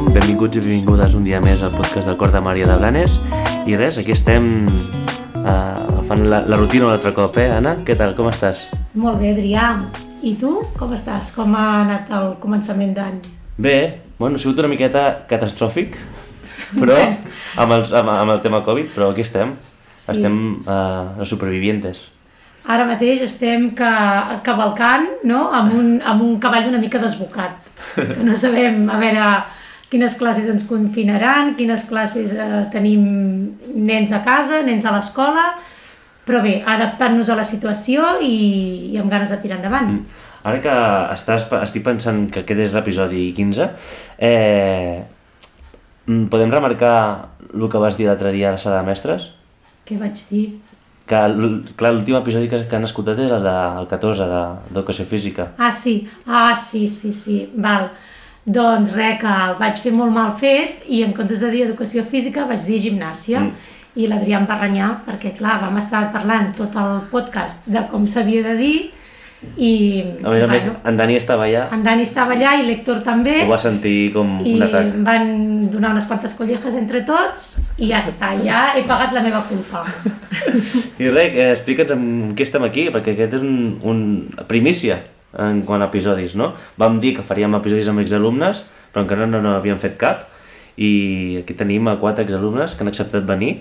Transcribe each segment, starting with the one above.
tothom, benvinguts i benvingudes un dia més al podcast del Cor de Maria de Blanes i res, aquí estem uh, fent la, la rutina un altre cop, eh, Anna? Què tal, com estàs? Molt bé, Adrià. I tu, com estàs? Com ha anat el començament d'any? Bé, bueno, ha sigut una miqueta catastròfic, però amb el, amb, amb el tema Covid, però aquí estem. Sí. Estem uh, els supervivientes. Ara mateix estem ca cavalcant no? amb, un, amb un cavall una mica desbocat. No sabem, a veure, quines classes ens confinaran, quines classes eh, tenim nens a casa, nens a l'escola, però bé, adaptant-nos a la situació i, i amb ganes de tirar endavant. Mm. Ara que estàs, estic pensant que aquest és l'episodi 15, eh, mm, podem remarcar el que vas dir l'altre dia a la sala de mestres? Què vaig dir? que, clar, l'últim episodi que, que han escoltat és el del 14, d'Educació Física. Ah, sí, ah, sí, sí, sí, val. Doncs res, que vaig fer molt mal fet i en comptes de dir Educació Física vaig dir Gimnàsia. Mm. I l'Adrià em va renyar perquè, clar, vam estar parlant tot el podcast de com s'havia de dir i, a més a més, en Dani estava allà. En Dani estava allà i l'Héctor també. Ho va sentir com un atac. I van donar unes quantes collejas entre tots i ja està, ja he pagat la meva culpa. I res, eh, explica'ns amb què estem aquí, perquè aquest és un, un primícia en quant a episodis, no? Vam dir que faríem episodis amb exalumnes, però encara no n'havíem fet cap, i aquí tenim a quatre exalumnes que han acceptat venir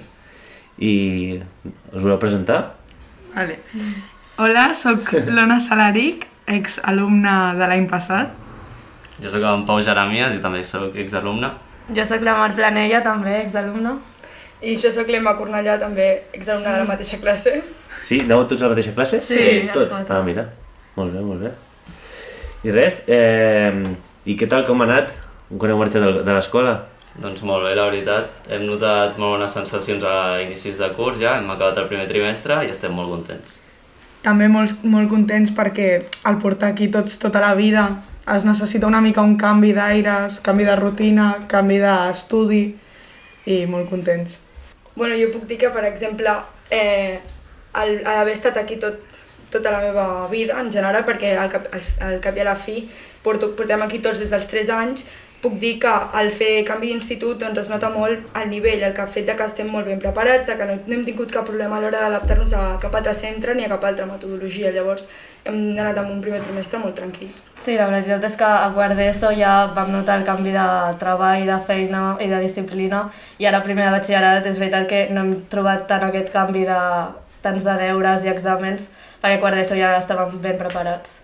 i us voleu presentar? Vale. Hola, sóc l'Ona Salaric, exalumna de l'any passat. Jo sóc en Pau Jeremias i també sóc exalumna. Jo sóc la Mar Planella, també exalumna. I jo sóc l'Emma Cornellà, també exalumna de la mateixa classe. Sí? Aneu tots a la mateixa classe? Sí, sí tot. Ah, mira. Molt bé, molt bé. I res, eh, i què tal, com ha anat quan heu marxat de l'escola? Doncs molt bé, la veritat. Hem notat molt bones sensacions a inicis de curs ja, hem acabat el primer trimestre i estem molt contents també molt, molt contents perquè el portar aquí tots tota la vida es necessita una mica un canvi d'aires, canvi de rutina, canvi d'estudi i molt contents. Bueno, jo puc dir que, per exemple, eh, al, haver estat aquí tot, tota la meva vida, en general, perquè al cap, al, al cap i a la fi porto, portem aquí tots des dels 3 anys, puc dir que al fer canvi d'institut doncs es nota molt el nivell, el que fet de que estem molt ben preparats, que no, no hem tingut cap problema a l'hora d'adaptar-nos a cap altre centre ni a cap altra metodologia. Llavors hem anat amb un primer trimestre molt tranquils. Sí, la veritat és que a quart d'ESO ja vam notar el canvi de treball, de feina i de disciplina i ara primer de batxillerat és veritat que no hem trobat tant aquest canvi de tants de deures i exàmens perquè quart d'ESO ja estàvem ben preparats.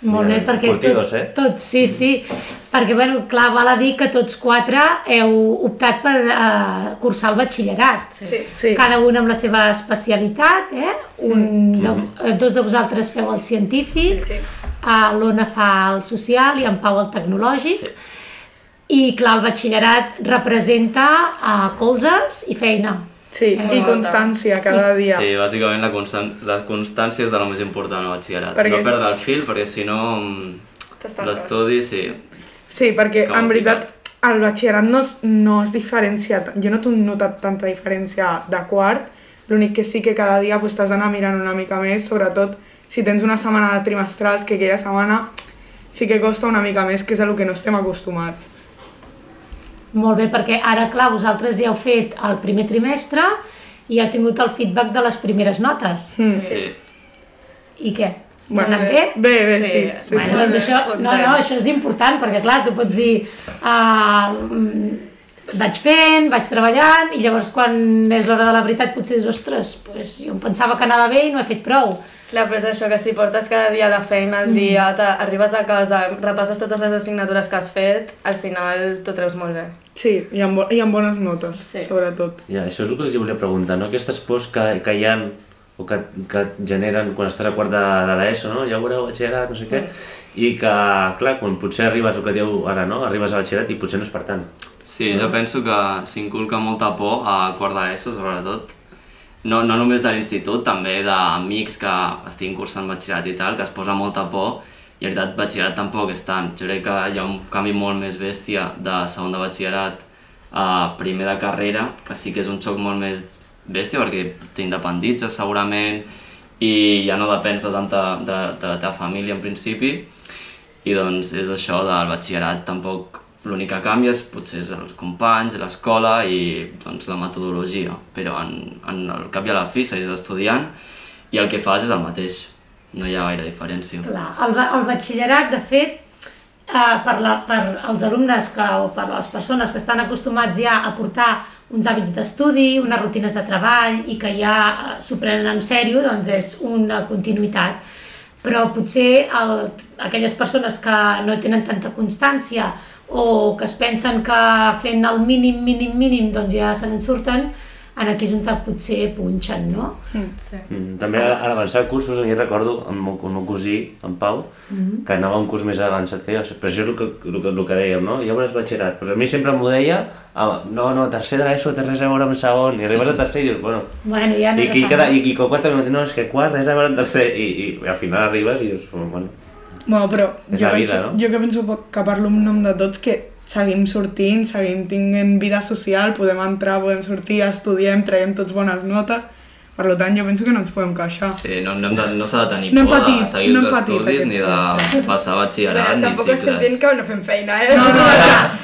Molt bé, perquè Curtidos, tot, eh? tots, sí, sí, perquè, bueno, clar, val a dir que tots quatre heu optat per uh, cursar el batxillerat. Sí. Sí. Cada un amb la seva especialitat, eh? Un de, eh, dos de vosaltres feu el científic, Sí. uh, l'Ona fa el social i en Pau el tecnològic, Sí. i clar, el batxillerat representa uh, colzes i feina. Sí, i constància cada dia. Sí, bàsicament la, constan la constància és de lo més important al batxillerat. Perquè- No perdre el fil, perquè si no mm, l'estudi, sí. Sí, perquè en veritat el batxillerat no es, no es diferencia, jo no he notat tanta diferència de quart, l'únic que sí que cada dia pues, t'has d'anar mirant una mica més, sobretot si tens una setmana de trimestrals, que aquella setmana sí que costa una mica més, que és a lo que no estem acostumats. Molt bé, perquè ara, clar, vosaltres ja heu fet el primer trimestre i heu tingut el feedback de les primeres notes. Mm. Sí. I què? Bueno, Bueno, bé? Bé, bé, sí. Sí. sí, bueno, sí. doncs això, no, no, això és important, perquè clar, tu pots dir uh, vaig fent, vaig treballant, i llavors quan és l'hora de la veritat potser dius, ostres, pues, jo em pensava que anava bé i no he fet prou. Clar, però és això, que si portes cada dia la feina al dia, mm. arribes a casa, repasses totes les assignatures que has fet, al final t'ho treus molt bé. Sí, i amb, bo i amb bones notes, Sí. sobretot. Ja, això és el que els volia preguntar, no? Aquestes pors que, que hi ha o que, que generen quan estàs a quart de, de l'ESO, no? Ja veureu, batxillerat, no sé què, i que, clar, quan potser arribes, el que diu ara, no? Arribes a batxillerat i potser no és per tant. Sí, jo penso que s'inculca molta por a quart d'ESO, sobretot. No, no només de l'institut, també d'amics que estiguin cursant batxillerat i tal, que es posa molta por, i en veritat batxillerat tampoc és tant. Jo crec que hi ha un canvi molt més bèstia de segon de batxillerat a primer de carrera, que sí que és un xoc molt més bèstia perquè t'independitzes segurament i ja no depens de tanta de, de la teva família en principi. I doncs és això del batxillerat. Tampoc l'únic que canvia és, potser és els companys, l'escola i doncs, la metodologia, però en, en el cap i a la fi segueix estudiant i el que fas és el mateix, no hi ha gaire diferència. Clar, el, el batxillerat, de fet, eh, per, la, per als alumnes que, o per les persones que estan acostumats ja a portar uns hàbits d'estudi, unes rutines de treball i que ja eh, s'ho prenen en sèrio, doncs és una continuïtat. Però potser el, aquelles persones que no tenen tanta constància o que es pensen que fent el mínim, mínim, mínim, doncs ja se n'en surten, en aquí és on potser punxen, no? Sí. Mm, també a l'avançar cursos, a mi recordo amb el el meu cosí, en Pau, que anava un curs més avançat que jo, però això és el que, el que, el que dèiem, no? Ja veuràs batxillerat. Però a mi sempre m'ho deia, ah, no, no, tercer de l'ESO té res a veure amb segon, i arribes a tercer i dius, bueno... Bueno, ja no I, i, cada, i, i com quart també no, és que quart res a veure amb tercer, i, i, i al final arribes i dius, bueno, Bueno, però jo, vida, penso, no? jo que penso que parlo en nom de tots que seguim sortint, seguim tinguent vida social, podem entrar, podem sortir, estudiem, traiem tots bones notes, per tant jo penso que no ens podem queixar. Sí, no, no, hem de, no s'ha de tenir No por de patit, seguir no els patit estudis ni de passar batxillerat Bueno, tampoc estem dient que no fem feina, eh? No,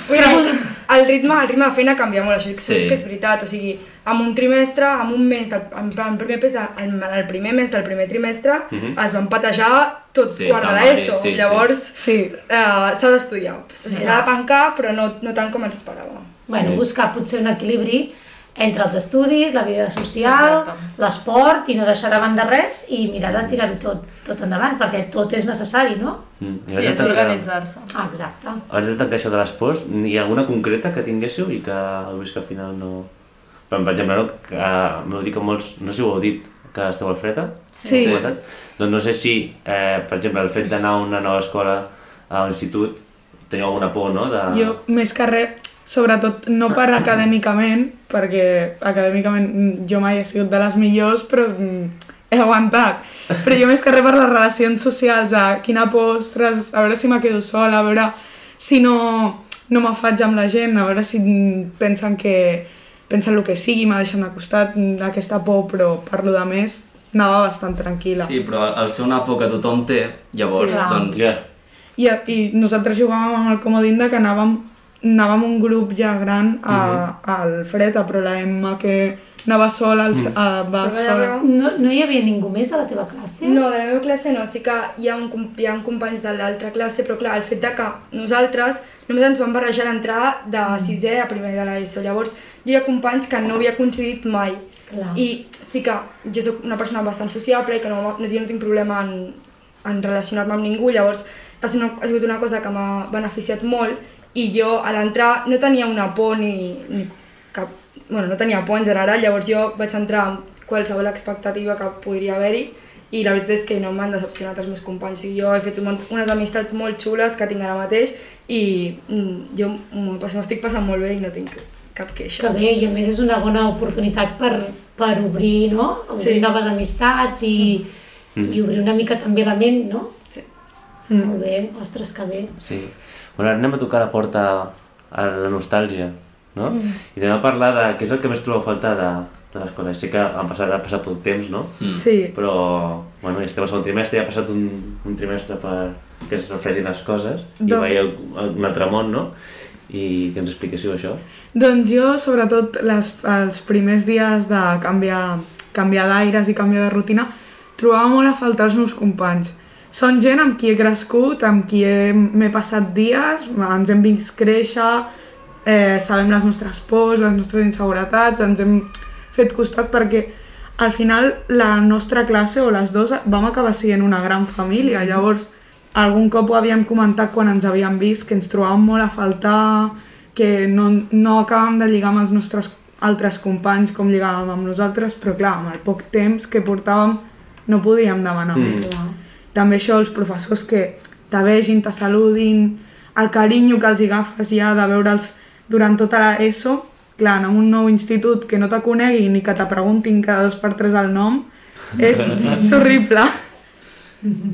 Vull no, dir, però- el ritme, el ritme de feina canvia molt, això, això Sí. que és veritat, o sigui, en un trimestre, en un mes, del, en, plan, el primer mes, en, en el primer mes del primer trimestre, Mhm. es van patejar tot Sí, quart de l'ESO, sí, llavors Sí, eh, s'ha d'estudiar, s'ha de pencar, però no, no tant com ens esperava. bueno, buscar potser un equilibri entre els estudis, la vida social, l'esport i no deixar de banda res i mirar de tirar-ho tot, tot endavant, perquè tot és necessari, no? Mm. I Sí, de és organitzar-se. Ah, exacte. Abans de tancar això de les pors, hi ha alguna concreta que tinguéssiu i que heu vist que al final no... Per, per exemple, no, que m'heu dit que molts, no sé si ho heu dit, que esteu al Freta? Sí. Comentat? Doncs no sé si, eh, per exemple, el fet d'anar a una nova escola, a l'institut, teniu alguna por, no? De... jo més que res, sobretot no per acadèmicament, perquè acadèmicament jo mai he sigut de les millors, però mm, he aguantat. Però jo més que res per les relacions socials, de quina por, ostres, a veure si me quedo sola, a veure si no, no me faig amb la gent, a veure si pensen que pensen el que sigui, me deixen de costat, aquesta por, però per lo de més anava bastant tranquil·la. Sí, però al ser una por que tothom té, llavors, Sí, clar. doncs... Ja. I, i nosaltres jugàvem amb el comodín de que anàvem, anàvem un grup ja gran a, al fred, a però la Emma que anava sola, als, a, va Sí, sola. No, no hi havia ningú més de la teva classe? No, de la meva classe no, sí que hi ha, un, hi ha un companys de l'altra classe, però clar, el fet de que nosaltres només ens vam barrejar l'entrada de sisè a primer de l'ESO, llavors jo hi ha companys que no havia coincidit mai, Clar. i sí que jo sóc una persona bastant sociable i que no, no, no tinc problema en, en relacionar-me amb ningú, llavors ha sigut una cosa que m'ha beneficiat molt i jo a l'entrar no tenia una por ni, ni cap... Bueno, no tenia por en general, llavors jo vaig entrar amb qualsevol expectativa que podria haver-hi i la veritat és que no m'han decepcionat els meus companys. Sigui, jo he fet un, unes amistats molt xules que tinc ara mateix i mm, jo m'ho pas- m'ho estic passant molt bé i no tinc cap queixa. Que bé, i a més és una bona oportunitat per, per obrir, no? Obrir Sí. noves amistats i, i obrir una mica també la ment, no? Sí. Molt bé, ostres, que bé. Sí. Bueno, ara anem a tocar la porta a la nostàlgia, no? I anem a parlar de què és el que més trobeu a faltar de, de l'escola. Sé que han passat, ha passat poc temps, no? Mm. Sí, Però, bueno, ja estem al segon trimestre, ja ha passat un, un trimestre per que es refredin les coses i Doncs- veieu un altre món, no? I que ens expliquéssiu això. doncs jo, sobretot les, els primers dies de canviar, canviar d'aires i canviar de rutina, trobava molt a faltar els meus companys. Són gent amb qui he crescut, amb qui he- m'he passat dies, ens hem vist créixer, eh, sabem les nostres pors, les nostres inseguretats, ens hem fet costat perquè al final la nostra classe o les dues vam acabar sent una gran família. Llavors, algun cop ho havíem comentat quan ens havíem vist, que ens trobàvem molt a faltar, que no, no acabàvem de lligar amb els nostres altres companys com lligàvem amb nosaltres, però clar, amb el poc temps que portàvem no podíem demanar Mm. més. També això, els professors que te vegin, te saludin, el carinyo que els hi agafes ja de veure'ls durant tota la ESO, clar, en un nou institut que no te coneguin ni que te preguntin cada dos per tres el nom, és, és horrible.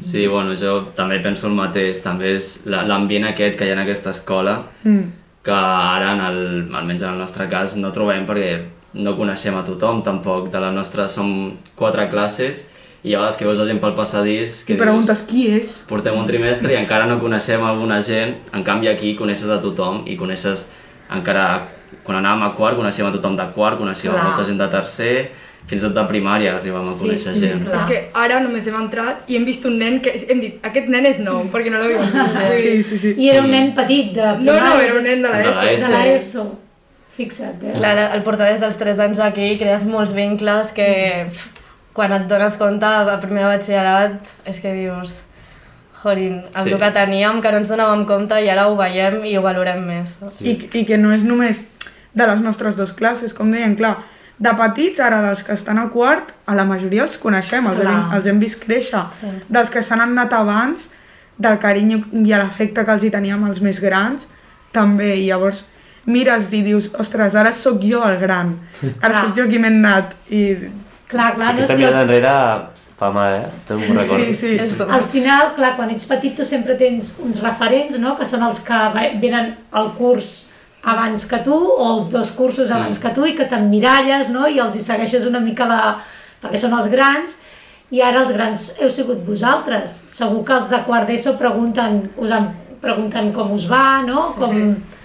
Sí, bueno, jo també penso el mateix, també és la- l'ambient aquest que hi ha en aquesta escola, Mm. que ara, en el, almenys en el nostre cas, no trobem perquè no coneixem a tothom tampoc. De la nostra som quatre classes i llavors que veus la gent pel passadís que I preguntes qui és? portem un trimestre i encara no coneixem alguna gent, en canvi aquí coneixes a tothom i coneixes encara, quan anàvem a quart coneixíem a tothom de quart, coneixíem a Clar. molta gent de tercer, fins i tot de primària arribàvem a Sí, conèixer sí, sí, gent. clar. És que ara només hem entrat i hem vist un nen que hem dit, aquest nen és nou, perquè no l'havíem vist. Sí, sí, sí. I era un nen petit de No, no, era un nen de l'ESO. de l'ESO. Fixa't, eh? Clar, el portar des dels 3 anys aquí crees molts vincles que pf, quan et dones compte a primer de batxillerat és que dius Jolín, el Sí. sí. que teníem, que no ens donàvem compte i ara ho veiem i ho valorem més. saps? I, I que no és només de les nostres dues classes, com deien, clar, de petits, ara dels que estan a quart, a la majoria els coneixem, els, Clar. hem, els hem vist créixer. Sí. Dels que s'han anat abans, del carinyo i l'afecte que els hi teníem els més grans, també, i llavors mires i dius, ostres, ara sóc jo el gran, ara sóc jo qui m'he anat, i Clar, clar, no Aquesta sé, mirada al, enrere fa mal, eh? Te'n ho recordo. sí, sí. És dur. al final, clar, quan ets petit tu sempre tens uns referents, no?, que són els que ve- venen al curs abans que tu o els dos cursos abans que tu i que t'emmiralles, no?, i els hi segueixes una mica la... perquè són els grans i ara els grans heu sigut vosaltres. Segur que els de quart d'ESO pregunten, us en, pregunten com us va, no? Sí, com, sí.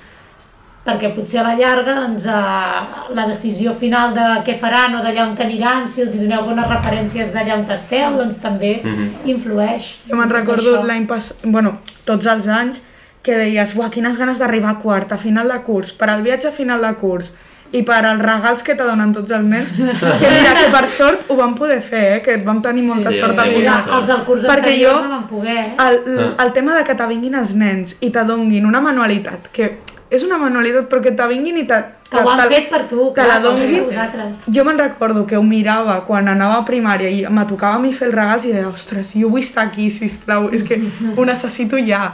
Perquè potser a la llarga doncs, eh, la decisió final de què faran o d'allà on aniran, si els hi doneu bones referències d'allà on esteu, doncs també influeix. Jo me'n recordo l'any passat, bueno, tots els anys, que deies, uah, quines ganes d'arribar a quart, a final de curs, per al viatge a final de curs, i per als regals que te donen tots els nens, que mira, que per sort ho vam poder fer, eh? que vam tenir molta sí, sort sí, sí, sí. Els del curs Perquè anterior jo- no van poder, eh? El, el tema de que te vinguin els nens i te donguin una manualitat, que és una manualitat però que te vinguin i te... Que ho han te- fet per tu, te clar, la donguin. Jo me'n recordo que ho mirava quan anava a primària i me tocava a mi fer els regals i deia, ostres, jo vull estar aquí, sisplau, és que ho necessito ja.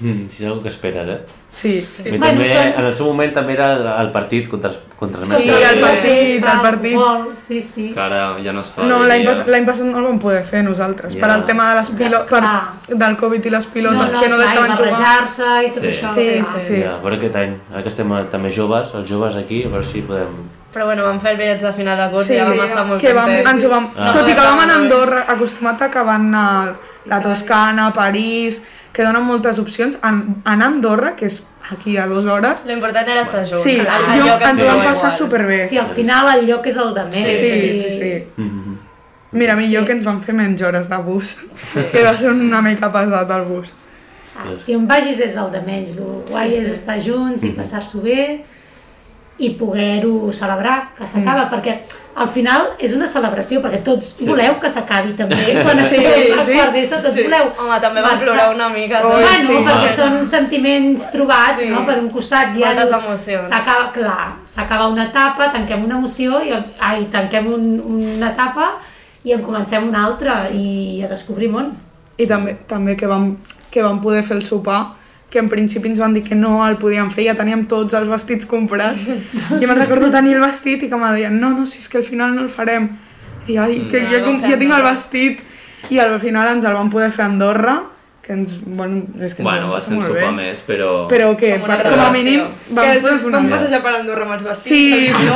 Mm, si és una que esperes, eh? Sí, sí. Bueno, també, són- en el seu moment també era el partit contra els, contra els Sí, mestres. el partit, el partit. futbol, sí, sí. Que ara ja no es fa. No, l'any pas, l'any passat no el vam poder fer nosaltres, Ja. per al tema de les pilotes, per, clar. del Covid i les pilotes, que no clar, i deixaven jugar. barrejar-se i tot Sí. això. Sí, clar. sí, sí. Ja, a veure aquest any, ara que estem també joves, els joves aquí, a veure si podem... Però bueno, vam fer el viatge de final de curs Sí, i ja vam estar molt que vam, ens ho vam, Ah. tot i que vam anar a Ah. Andorra, acostumat a que van anar a la Toscana, París, que donen moltes opcions, an, anar a Andorra, que és aquí a dues hores, L'important era estar junts. sí, El jo, lloc ens ho vam passar igual. superbé. Sí, al final el lloc és el de més. Sí, sí, sí. sí. Mm Mira, millor Sí. que ens van fer menys hores de bus, que va ser una mica pesat el bus. Ah, si on vagis és el de menys, el guai és estar junts i passar-s'ho bé i poder-ho celebrar, que s'acaba, perquè al final és una celebració, perquè tots voleu que s'acabi també, quan Sí, esteu al sí. quart d'ESO, tots Sí. voleu Home, també vam marxar. plorar una mica. Oi. Bueno, sí. perquè són sentiments trobats, no? Per un costat ja Moltes dius, emocions. S'acaba, clar, s'acaba una etapa, tanquem una emoció, i, ai, tanquem un, una etapa i en comencem una altra i a descobrir món. I també, també que, vam, que vam poder fer el sopar, que en principi ens van dir que no el podíem fer, ja teníem tots els vestits comprats. I me'n recordo tenir el vestit i que me deien, no, no, si és que al final no el farem. I ai, que No, ja, fer ja tinc el vestit. I al final ens el vam poder fer a Andorra, que ens, bueno, és que ens Bueno, vam va passar ser un molt bé. sopar més, però... Però que, Com per, com a mínim, Que vam poder després vam passejar per Andorra amb els vestits. Sí, sí, sí, no,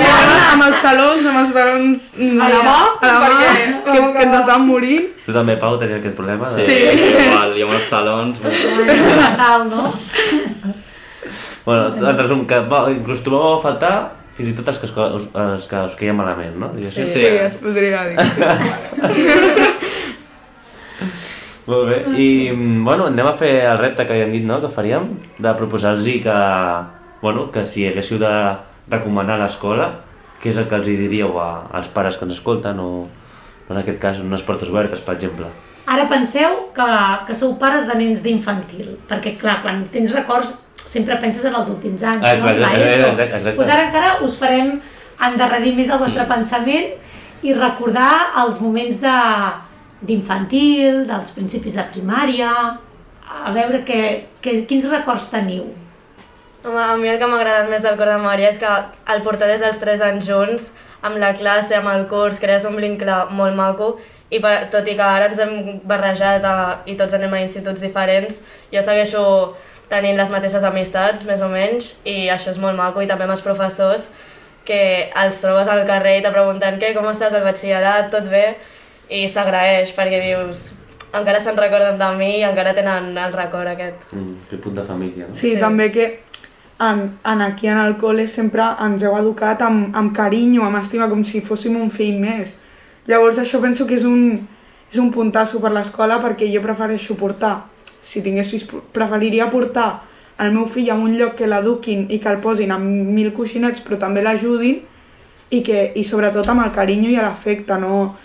amb els talons, amb els talons... A la mà, a la mà, perquè- que, que ens estàvem morint. Tu també, Pau, tenies aquest problema? De... Sí, igual, i amb els talons... Fatal, no? Bueno, en resum, que va, inclús trobàveu a faltar fins i tot els que, es, us- els que us queien malament, no? Diguéssim. Sí, Sí. es podria dir. Molt bé, i mm, bueno, anem a fer el repte que havíem dit, no?, que faríem, de proposar-los que, bueno, que si haguéssiu de recomanar l'escola, què és el que els hi diríeu a, als pares que ens escolten o, en aquest cas, unes portes obertes, per exemple. Ara penseu que, que sou pares de nens d'infantil, perquè clar, quan tens records sempre penses en els últims anys, Ah, no? clar, En exacte, l'ESO. exacte, exacte. Pues ara encara us farem endarrerir més el vostre pensament i recordar els moments de d'infantil, dels principis de primària, a veure que, que, quins records teniu. Home, a mi el que m'ha agradat més del cor de Maria és que el portar des dels 3 anys junts, amb la classe, amb el curs, crees un vincle molt maco i per, tot i que ara ens hem barrejat a, i tots anem a instituts diferents, jo segueixo tenint les mateixes amistats, més o menys, i això és molt maco, i també amb els professors, que els trobes al carrer i te pregunten què, com estàs al batxillerat, tot bé, i s'agraeix perquè dius encara se'n recorden de mi i encara tenen el record aquest. Mm, que punt de família, no? Sí, Sí, també que en, en aquí en el col·le sempre ens heu educat amb, amb carinyo, amb estima, com si fóssim un fill més. Llavors això penso que és un, és un puntasso per l'escola perquè jo prefereixo portar, si tingués fills, preferiria portar el meu fill a un lloc que l'eduquin i que el posin amb mil coixinets però també l'ajudin i, que, i sobretot amb el carinyo i l'afecte, no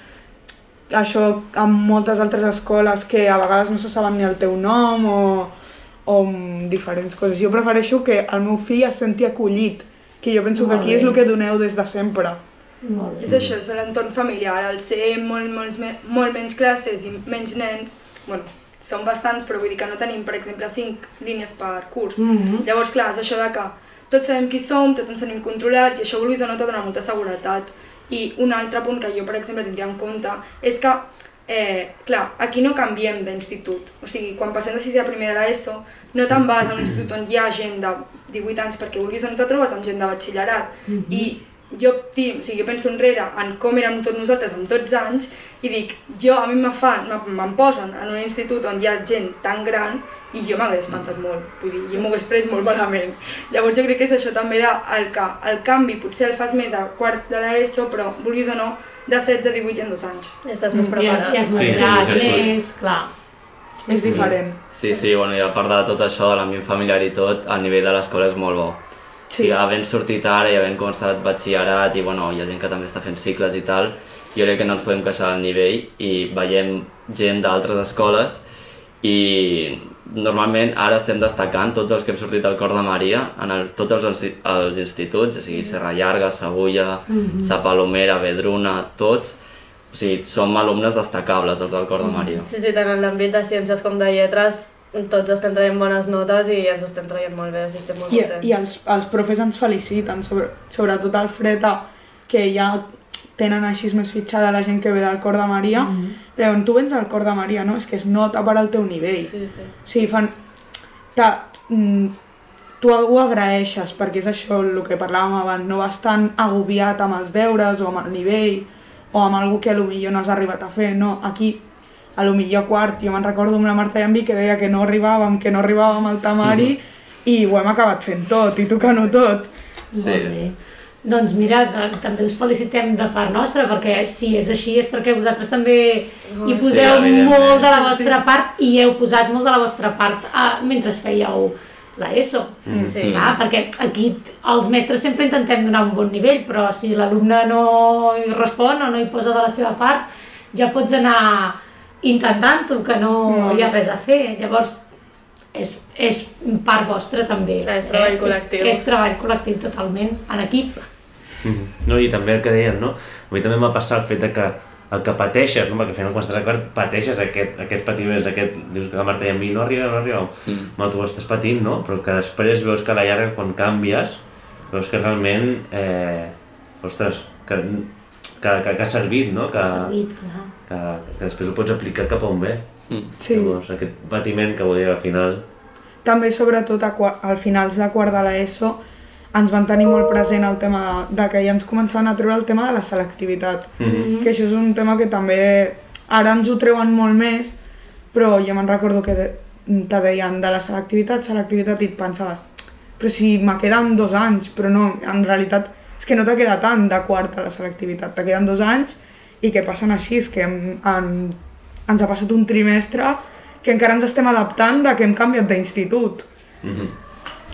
això amb moltes altres escoles que a vegades no se saben ni el teu nom o, o diferents coses. Jo prefereixo que el meu fill es senti acollit, que jo penso que Molt aquí bé. és el que doneu des de sempre. Molt bé. És això, és l'entorn familiar, al ser molt, molts, me molt menys classes i menys nens, bueno, són bastants, però vull dir que no tenim, per exemple, 5 línies per curs. Mhm. Llavors, clar, és això de que tots sabem qui som, tots ens tenim controlats i això vulguis o no t'ha donat molta seguretat. I un altre punt que jo, per exemple, tindria en compte és que, eh, clar, aquí no canviem d'institut. O sigui, quan passem de 6 a primer de l'ESO, no te'n vas a un institut on hi ha gent de 18 anys perquè vulguis o no te trobes amb gent de batxillerat. I jo, ti, o sigui, jo penso enrere en com érem tots nosaltres amb 12 anys i dic, jo a mi me fan, me- me'n posen en un institut on hi ha gent tan gran i jo m'hagués espantat molt, vull dir, jo m'ho hagués pres molt malament. Llavors jo crec que és això també de, el, que el canvi potser el fas més a quart de l'ESO, però vulguis o no, de 16 a 18 i en dos anys. Estàs més Ja, preparat. ja és molt Sí, sí, gran, sí, clar. És diferent. Sí, sí, bueno, i a part de tot això, de l'ambient familiar i tot, el nivell de l'escola és molt bo. Sí. Sí. O sigui, havent sortit ara i havent començat batxillerat i bueno, hi ha gent que també està fent cicles i tal, jo crec que no ens podem queixar del nivell i veiem gent d'altres escoles i normalment ara estem destacant tots els que hem sortit del Cor de Maria en el, tots els, els instituts, o sigui, Serra Llarga, Segulla, mm -hmm. Sa Palomera, Vedruna, tots, o sigui, som alumnes destacables els del Cor de Maria. Sí, sí, tant en l'àmbit de ciències com de lletres, tots estem traient bones notes i ens estem traient molt bé, estem molt I, contents. i els, els profes ens feliciten, sobre, sobretot el Freta, que ja tenen així més fitxada la gent que ve del Cor de Maria, mm -hmm. diuen, tu vens del Cor de Maria, no? És que es nota per al teu nivell. Sí, sí. O sigui, fan... Ta, mm, tu ho agraeixes, perquè és això el que parlàvem abans, no vas tan agobiat amb els deures o amb el nivell o amb algú que potser no has arribat a fer, no, aquí a lo millor quart, jo me'n recordo amb la Marta i amb mi que deia que no arribàvem, que no arribàvem al temari i ho hem acabat fent tot i tocant-ho tot. Sí. Molt bé. Doncs mira, també us felicitem de part nostra, perquè si és així és perquè vosaltres també hi Sí, poseu evidentment. molt de la vostra part i heu posat molt de la vostra part a, mentre fèieu l'ESO. Mm. Sí. Clar, perquè aquí els mestres sempre intentem donar un bon nivell, però si l'alumne no hi respon o no hi posa de la seva part, ja pots anar intentant-ho, que no Molt hi ha res a fer. Llavors, és, és part vostra també. Clar, és treball col·lectiu. És, és treball col·lectiu totalment, en equip. Mhm. No, i també el que deies, no? A mi també m'ha passat el fet de que el que pateixes, no? perquè al final quan estàs a quart pateixes aquest, aquest patiments, aquest, dius que la Marta i a mi no arriba, no arriba, Mm. no, tu ho estàs patint, no? Però que després veus que a la llarga quan canvies, veus que realment, eh, ostres, que, que, que, que ha servit, no? Que, Ha servit, clar. Que, que després ho pots aplicar cap a un bé. Mm. Sí. Llavors, aquest patiment que dir al final... També, sobretot, a, al finals de quart de l'ESO, ens van tenir molt present el tema de, de que ja ens començaven a treure el tema de la selectivitat. Mhm. que això és un tema que també ara ens ho treuen molt més, però jo me'n recordo que de, te deien de la selectivitat, selectivitat, i et pensaves, però si me queden dos anys, però no, en realitat és que no te queda tant de quart a la selectivitat, te queden dos anys i que passen així, és que en, en, ens ha passat un trimestre que encara ens estem adaptant de que hem canviat d'institut. Mhm.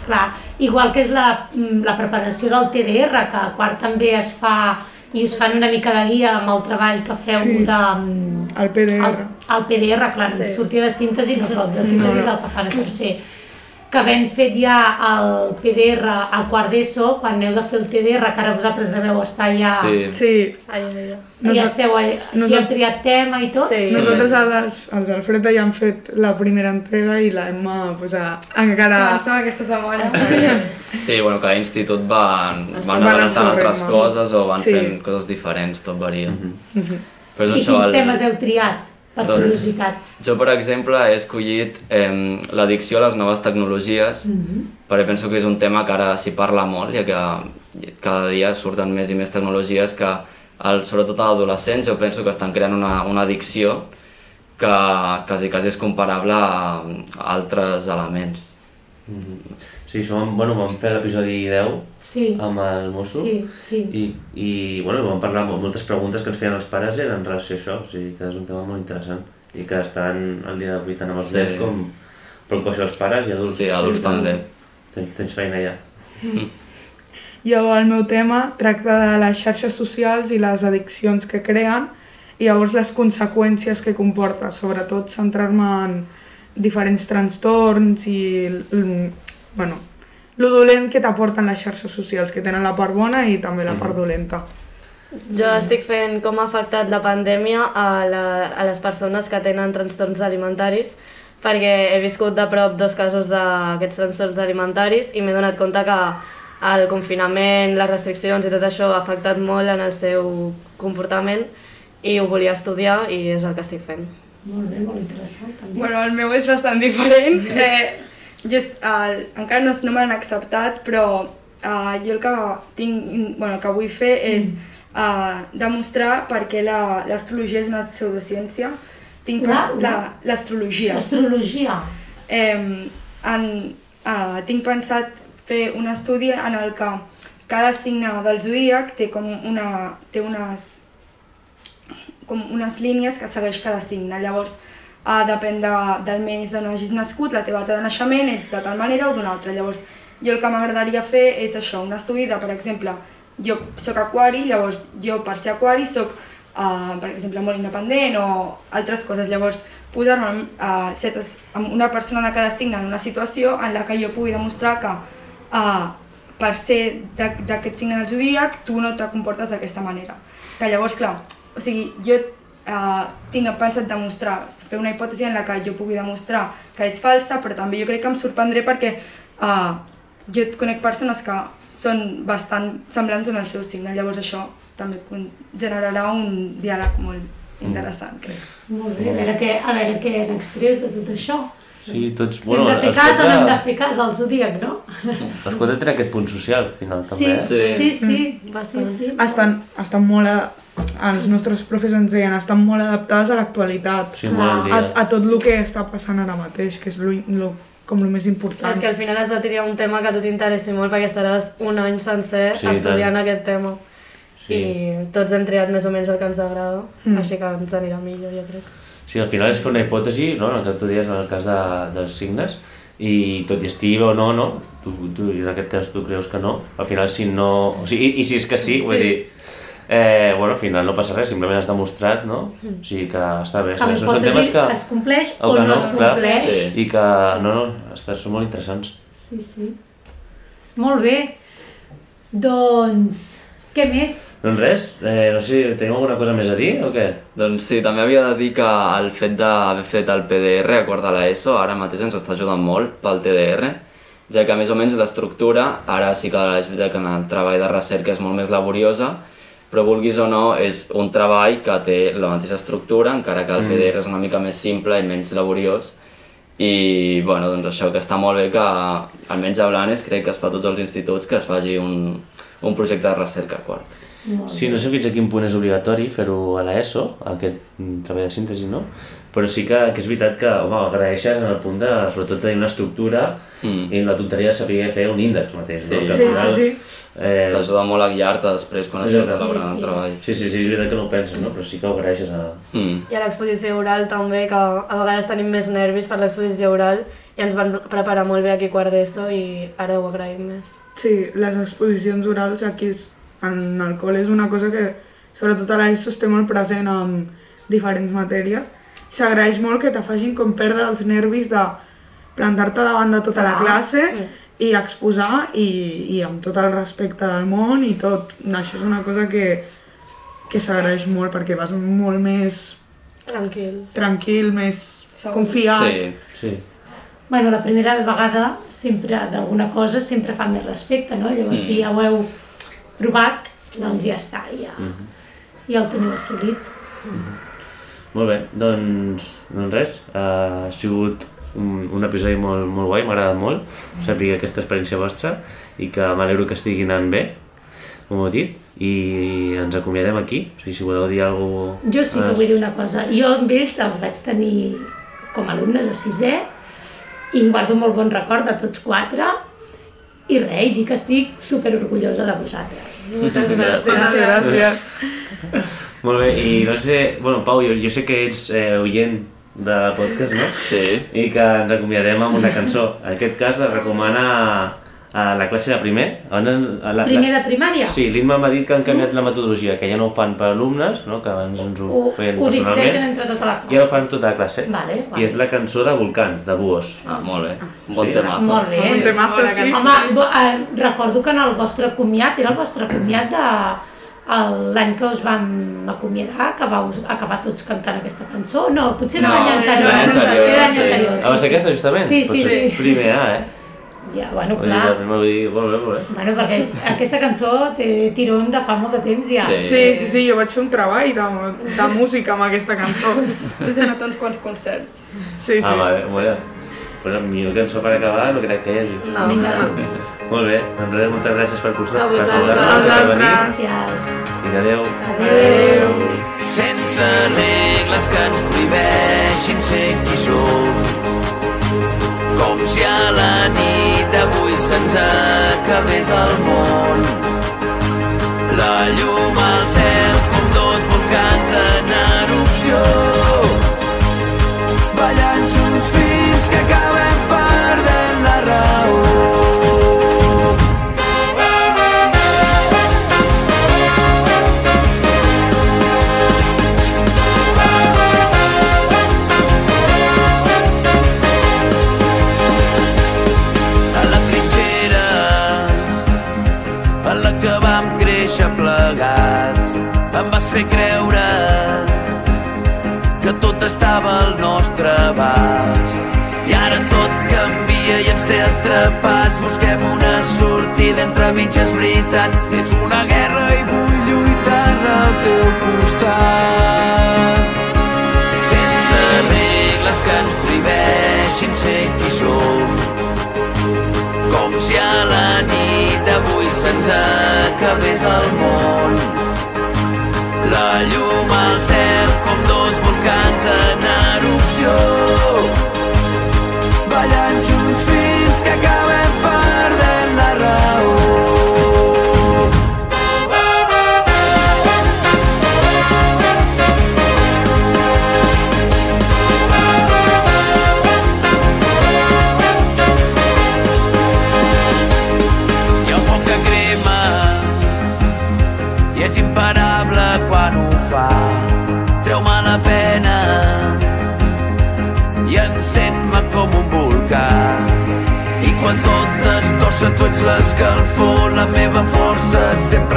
Clar, igual que és la, mm, la preparació del TDR, que a quart també es fa i us fan una mica de guia amb el treball que feu Sí. de, mm, El PDR. el, el PDR, clar, Sí. sí. sortir de síntesi, no, però el de síntesi és el que fan a tercer. Que havent fet ja el PDR a quart d'ESO, quan heu de fer el TDR, que ara vosaltres deveu estar ja... Sí. Sí, Ai, ai, ai. Ja Nosa- esteu allà, ja nosa- heu triat tema i tot? Sí. nosaltres els, els del Freda ja han fet la primera entrega i la Emma pues, a, encara... Comencem aquesta setmana. Sí, bueno, cada institut van, van Van al adelantant altres coses o van Sí. fent coses diferents, tot varia. Però és I això, quins el- temes heu triat, per Doncs- curiositat? Jo, per exemple, he escollit eh, l'addicció a les noves tecnologies, perquè penso que és un tema que ara s'hi parla molt, ja que cada dia surten més i més tecnologies que el, sobretot a adolescents, jo penso que estan creant una, una addicció que quasi, quasi és comparable a, a altres elements. Sí, som, bueno, vam fer l'episodi 10 Sí. amb el mosso Sí, sí. i, i bueno, vam parlar amb moltes preguntes que ens feien els pares eren en relació a això, o sigui que és un tema molt interessant i que estan al dia d'avui tant amb els Sí. nens com preocupació als pares i adults. Sí, adults sí. també. Tens, tens feina ja. Jo, el meu tema tracta de les xarxes socials i les addiccions que creen i llavors les conseqüències que comporta, sobretot centrar-me en diferents trastorns i bueno, lo dolent que t'aporten les xarxes socials, que tenen la part bona i també la part dolenta. Jo estic fent com ha afectat la pandèmia a, la, a les persones que tenen trastorns alimentaris perquè he viscut de prop dos casos d'aquests trastorns alimentaris i m'he donat compte que el confinament, les restriccions i tot això ha afectat molt en el seu comportament i ho volia estudiar i és el que estic fent. Molt bé, molt interessant també. Bueno, el meu és bastant diferent. Eh, jo, est- el, encara no, no me l'han acceptat, però eh, jo el que, tinc, bueno, el que vull fer és eh, demostrar per què la- l'astrologia és una pseudociència. Tinc La- la- l'astrologia. L'astrologia. Eh, en, eh, tinc pensat fer un estudi en el que cada signe del zodíac té com una, té unes, com unes línies que segueix cada signe. Llavors, eh, depèn de, del mes on hagis nascut, la teva data de naixement, ets de tal manera o d'una altra. Llavors, jo el que m'agradaria fer és això, un estudi de, per exemple, jo sóc aquari, llavors jo per ser aquari sóc, uh, per exemple, molt independent o altres coses. Llavors, posar-me uh, amb una persona de cada signe en una situació en la que jo pugui demostrar que uh, per ser d'aquest signe del zodíac tu no te comportes d'aquesta manera. Que llavors, clar, o sigui, jo uh, tinc pensat demostrar, fer una hipòtesi en la que jo pugui demostrar que és falsa, però també jo crec que em sorprendré perquè uh, jo conec persones que són bastant semblants en el seu signe, llavors això també generarà un diàleg molt interessant, crec. Molt bé, a veure què, a veure què n'extreus de tot això. Sí, tots... Si hem de fer cas o no hem de fer cas al zodíac, no? Els quatre tenen aquest punt social, al final, Sí, també. eh? sí, sí, Sí. sí, sí, sí. Estan, estan molt... A, els nostres profes ens deien, estan molt adaptades a l'actualitat, Sí, a, a tot el que està passant ara mateix, que és lo, lo, com el més important. És que al final has de triar un tema que a tu t'interessi molt perquè estaràs un any sencer Sí, estudiant tant. aquest tema. Sí. I tots hem triat més o menys el que ens agrada, Mm. així que ens anirà millor, jo crec. Sí, al final és fer una hipòtesi, no?, en el que tu dius, en el cas de, dels signes, i tot i estigui bé o no, no, tu, tu, en aquest cas tu creus que no, al final si no... O sigui, i, i si és que sí, vull Sí. dir, eh, bueno, al final no passa res, simplement has demostrat, no? O sigui que està bé. Que Són temes que... es compleix o o que no no, es clar. compleix. Sí. I que, no, no, estan, són molt interessants. Sí, sí. Molt bé. Doncs, què més? Doncs res, eh, no sé si tenim alguna cosa més a dir o què? Doncs sí, també havia de dir que el fet d'haver fet el PDR a quart de l'ESO ara mateix ens està ajudant molt pel TDR, ja que més o menys l'estructura, ara sí que és veritat que en el treball de recerca és molt més laboriosa, però vulguis o no és un treball que té la mateixa estructura, encara que el PDR és una mica més simple i menys laboriós, i bueno, doncs això que està molt bé que almenys a Blanes crec que es fa a tots els instituts que es faci un, un projecte de recerca quart. Sí, no sé fins a quin punt és obligatori fer-ho a l'ESO, aquest mm, treball de síntesi, no? Però sí que, que és veritat que, home, agraeixes en el punt de, sobretot, tenir una estructura Mm. i la tonteria de saber fer un índex mateix, Sí. no? Que Sí, final, sí, sí. Eh, T'ajuda molt a guiar-te després quan Sí, estàs sí, elaborant sí. el treball. sí, sí, sí, és veritat que no ho penses, no? Però sí que ho agraeixes a... Mm. I a l'exposició oral també, que a vegades tenim més nervis per l'exposició oral i ens van preparar molt bé aquí a quart d'ESO i ara ho agraïm més. Sí, les exposicions orals aquí en el col·le és una cosa que sobretot a l'ESO es té molt present en diferents matèries. S'agraeix molt que te facin com perdre els nervis de plantar-te davant de tota la Clar. classe Mm. I exposar i, i amb tot el respecte del món i tot. Això és una cosa que, que s'agraeix molt perquè vas molt més Tranquil. tranquil, més Segur. confiat. Sí, Sí. Bueno, la primera vegada sempre d'alguna cosa sempre fa més respecte, no? Llavors, si ja ho heu provat, doncs ja està, ja, ja ho teniu assolit. Molt bé, doncs, doncs res, ha sigut un, un episodi molt, molt guai, m'ha agradat molt saber aquesta experiència vostra i que m'alegro que estigui anant bé. com heu dit, i ens acomiadem aquí. O sigui, si voleu dir alguna cosa... Jo sí que vull dir una cosa. Jo amb ells els vaig tenir com a alumnes a sisè i em guardo molt bon record de tots quatre i res, i dic que estic super orgullosa de vosaltres. Moltes Gràcies. gràcies. Gràcies. Molt bé, i no sé, bueno, Pau, jo, jo sé que ets eh, oient de podcast, no? Sí. I que ens acomiadem amb una cançó. En aquest cas la recomana a la classe de primer. A la, Primer de primària? Sí, l'Imma m'ha dit que han canviat la metodologia, que ja no ho fan per alumnes, no? que abans ens ho, Ho, feien ho personalment. entre tota la classe. I ara ho fan tota la classe. Vale, I vale. és la cançó de Volcans, de Buos. Ah, molt bé. Un bon Sí. temazo. Molt bé. Un temazo, Bona sí. Home, bo- eh, recordo que en el vostre comiat, era el vostre comiat de l'any que us vam acomiadar, que vau acabar tots cantant aquesta cançó. No, potser No, l'any anterior. l'any anterior, sí. anterior, Ah, va ser aquesta, justament? Sí, sí, sí. primer A, eh? Ja, bueno, clar. vull dir, molt bé, molt bé. Bueno, perquè és, aquesta cançó té tirón de fa molt de temps ja. Sí. Sí, sí, sí, jo vaig fer un treball de, de música amb aquesta cançó. He anat a uns quants concerts. Sí, sí. Ah, vale, molt bé. Pues la millor cançó per acabar no crec que hi hagi. No. Doncs. Molt bé, doncs res, moltes gràcies per costar. A per vosaltres. Gràcies. Vinga, adéu. Adéu. sense regles que ens prohibeixin ser qui som. Com si a la nit d'avui se'ns acabés el món. La llum al cel com dos volcans en erupció. Estava al nostre abast. I ara tot canvia i ens té atrapats. Busquem una sortida entre mitges veritats. És una guerra i vull lluitar al teu costat. Sense regles que ens prohibeixin ser qui som. Com si a la nit d'avui se'ns acabés el món. La llum al cel com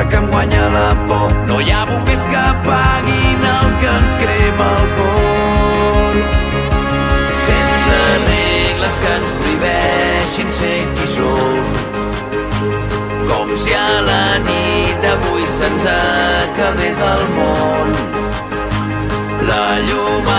que em guanya la por. No hi ha bombers que apaguin el que ens crema el cor. Sense regles que ens prohibeixin ser qui som. Com si a la nit d'avui se'ns acabés el món. La llum